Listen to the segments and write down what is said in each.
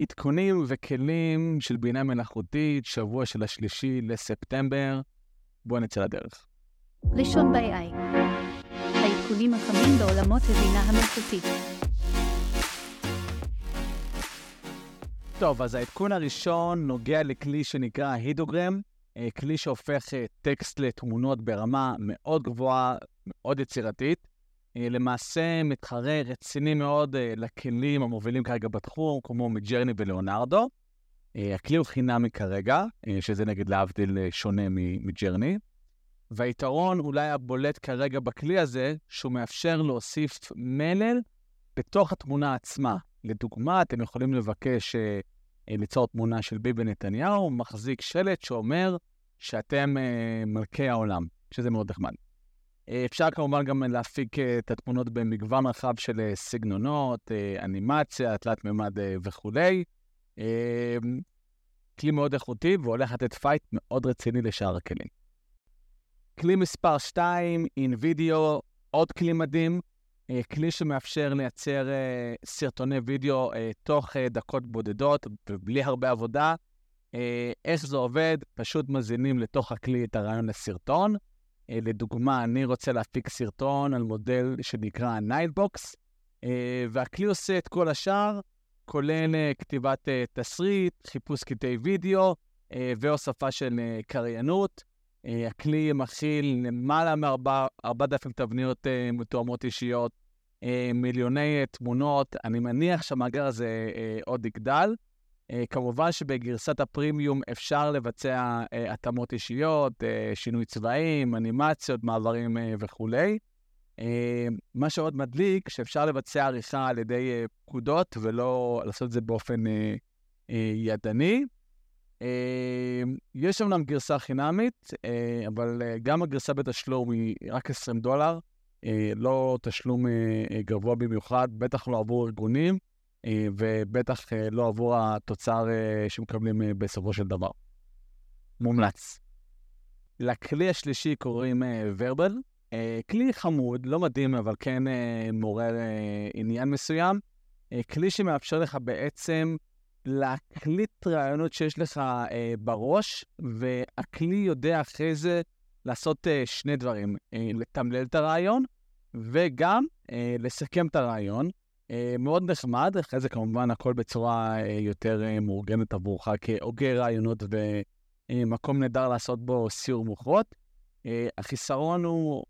עדכונים וכלים של בינה מלאכותית, שבוע של השלישי לספטמבר. בואו נצא לדרך. ראשון ב-AI העדכונים החמים בעולמות הבינה המלאכותית. טוב, אז העדכון הראשון נוגע לכלי שנקרא הידוגרם, אה, כלי שהופך אה, טקסט לתמונות ברמה מאוד גבוהה, מאוד יצירתית. אה, למעשה מתחרה רציני מאוד לכלים המובילים כרגע בתחום, כמו מג'רני ולאונרדו. הכלי הוא חינמי כרגע, שזה נגיד להבדיל שונה מג'רני. והיתרון אולי הבולט כרגע בכלי הזה, שהוא מאפשר להוסיף מלל בתוך התמונה עצמה. לדוגמה, אתם יכולים לבקש ליצור תמונה של ביבי נתניהו, מחזיק שלט שאומר שאתם מלכי העולם, שזה מאוד נחמד. Uh, אפשר כמובן גם להפיק uh, את התמונות במגוון רחב של uh, סגנונות, אנימציה, תלת מימד וכולי. Uh, כלי מאוד איכותי והולך לתת fight מאוד רציני לשאר הכלים. כלי מספר 2, InVideo, עוד כלי מדהים, אה, כלי שמאפשר לייצר אה, סרטוני וידאו אה, תוך דקות בודדות ובלי הרבה עבודה. איך זה עובד? פשוט מזינים לתוך הכלי את הרעיון לסרטון. לדוגמה, אני רוצה להפיק סרטון על מודל שנקרא נייטבוקס, והכלי עושה את כל השאר, כולל כתיבת תסריט, חיפוש קטעי וידאו והוספה של קריינות. אה, הכלי מכיל למעלה מ-4,000 תבניות אה, מתואמות אישיות, אה, מיליוני תמונות. אני מניח שהמאגר הזה עוד יגדל. כמובן שבגרסת הפרימיום אפשר לבצע התאמות אישיות, שינוי צבעים, אנימציות, מעברים וכולי. מה שעוד מדליק, שאפשר לבצע עריכה על ידי פקודות ולא לעשות את זה באופן ידני. יש אמנם גרסה חינמית, אה, אבל אה, גם הגרסה בתשלום היא רק 20 דולר, אה, לא תשלום גבוה במיוחד, בטח לא עבור ארגונים, ובטח לא עבור התוצר שמקבלים בסופו של דבר. מומלץ. לכלי השלישי קוראים ורבל, כלי חמוד, לא מדהים, אבל כן מעורר עניין מסוים. כלי שמאפשר לך בעצם להקליט רעיונות שיש לך אה, בראש, והכלי יודע אחרי זה לעשות אה, שני דברים, אה, לתמלל את הרעיון, וגם אה, לסכם את הרעיון. אה, מאוד נחמד, אחרי זה כמובן הכל בצורה אה, יותר אה, מאורגנת עבורך כהוגה רעיונות ומקום נהדר לעשות בו סיור מוחות. החיסרון הוא,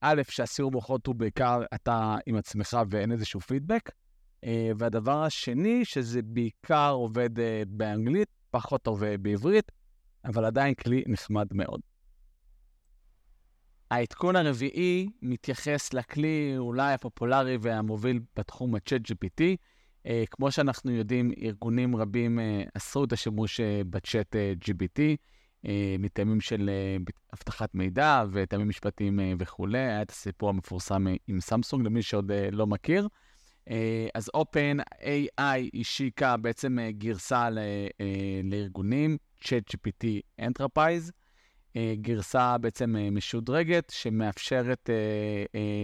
א', שהסיור מוחות הוא בעיקר אתה עם עצמך ואין איזשהו פידבק. והדבר השני, שזה בעיקר עובד באנגלית, פחות טוב בעברית, אבל עדיין כלי נחמד מאוד. העדכון הרביעי מתייחס לכלי אולי הפופולרי והמוביל בתחום ה-chat GPT. כמו שאנחנו יודעים, ארגונים רבים אסרו את השימוש בצ'אט GPT, מטעמים של אבטחת מידע וטעמים משפטיים וכולי. היה את הסיפור המפורסם עם סמסונג, למי שעוד לא מכיר. אה, אז OpenAI השיקה בעצם אה, גרסה אה, לארגונים, ChatGPT Enterprise, גרסה בעצם משודרגת שמאפשרת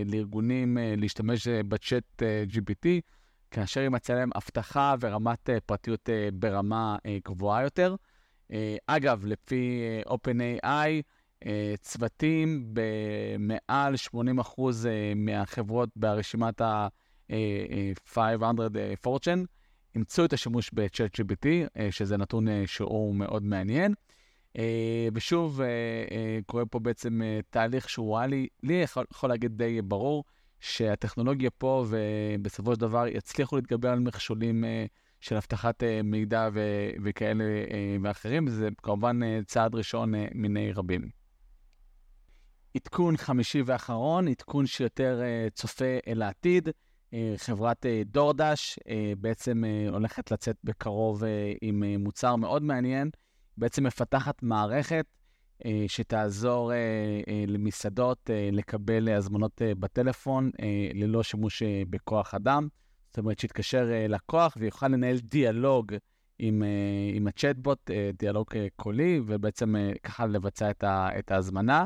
לארגונים להשתמש בצ'אט GPT, כאשר יימצא להם אבטחה ורמת פרטיות ברמה גבוהה יותר. אגב, לפי OpenAI, צוותים במעל 80% מהחברות ברשימת ה... 500 אה, Fortune, אימצו את השימוש ב-ChatGPT, אה, שזה נתון אה, שהוא מאוד מעניין. ושוב, קורה פה בעצם תהליך שהוא היה לי, לי יכול, יכול להגיד די ברור, שהטכנולוגיה פה ובסופו של דבר יצליחו להתגבר על מכשולים של אבטחת מידע ו- וכאלה ואחרים, וזה כמובן צעד ראשון מיני רבים. עדכון חמישי ואחרון, עדכון שיותר צופה אל העתיד. אה, חברת אה, דורדש אה, בעצם הולכת לצאת בקרוב עם מוצר מאוד מעניין, בעצם מפתחת מערכת שתעזור למסעדות לקבל הזמנות בטלפון ללא שימוש בכוח אדם. זאת אומרת, שיתקשר לקוח ויוכל לנהל דיאלוג עם, עם הצ'טבוט, דיאלוג קולי, ובעצם ככה לבצע את ההזמנה.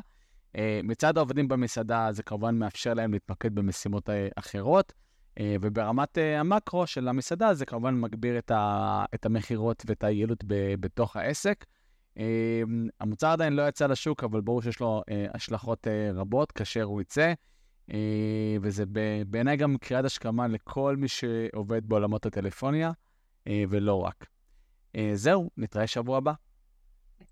מצד העובדים במסעדה זה כמובן מאפשר להם להתמקד במשימות אחרות. וברמת המקרו של המסעדה זה כמובן מגביר את המכירות ואת היעילות בתוך העסק. המוצר עדיין לא יצא לשוק, אבל ברור שיש לו השלכות רבות כאשר הוא יצא. וזה בעיניי גם קריאת השכמה לכל מי שעובד בעולמות הטלפוניה, ולא רק. זהו, נתראה שבוע הבא.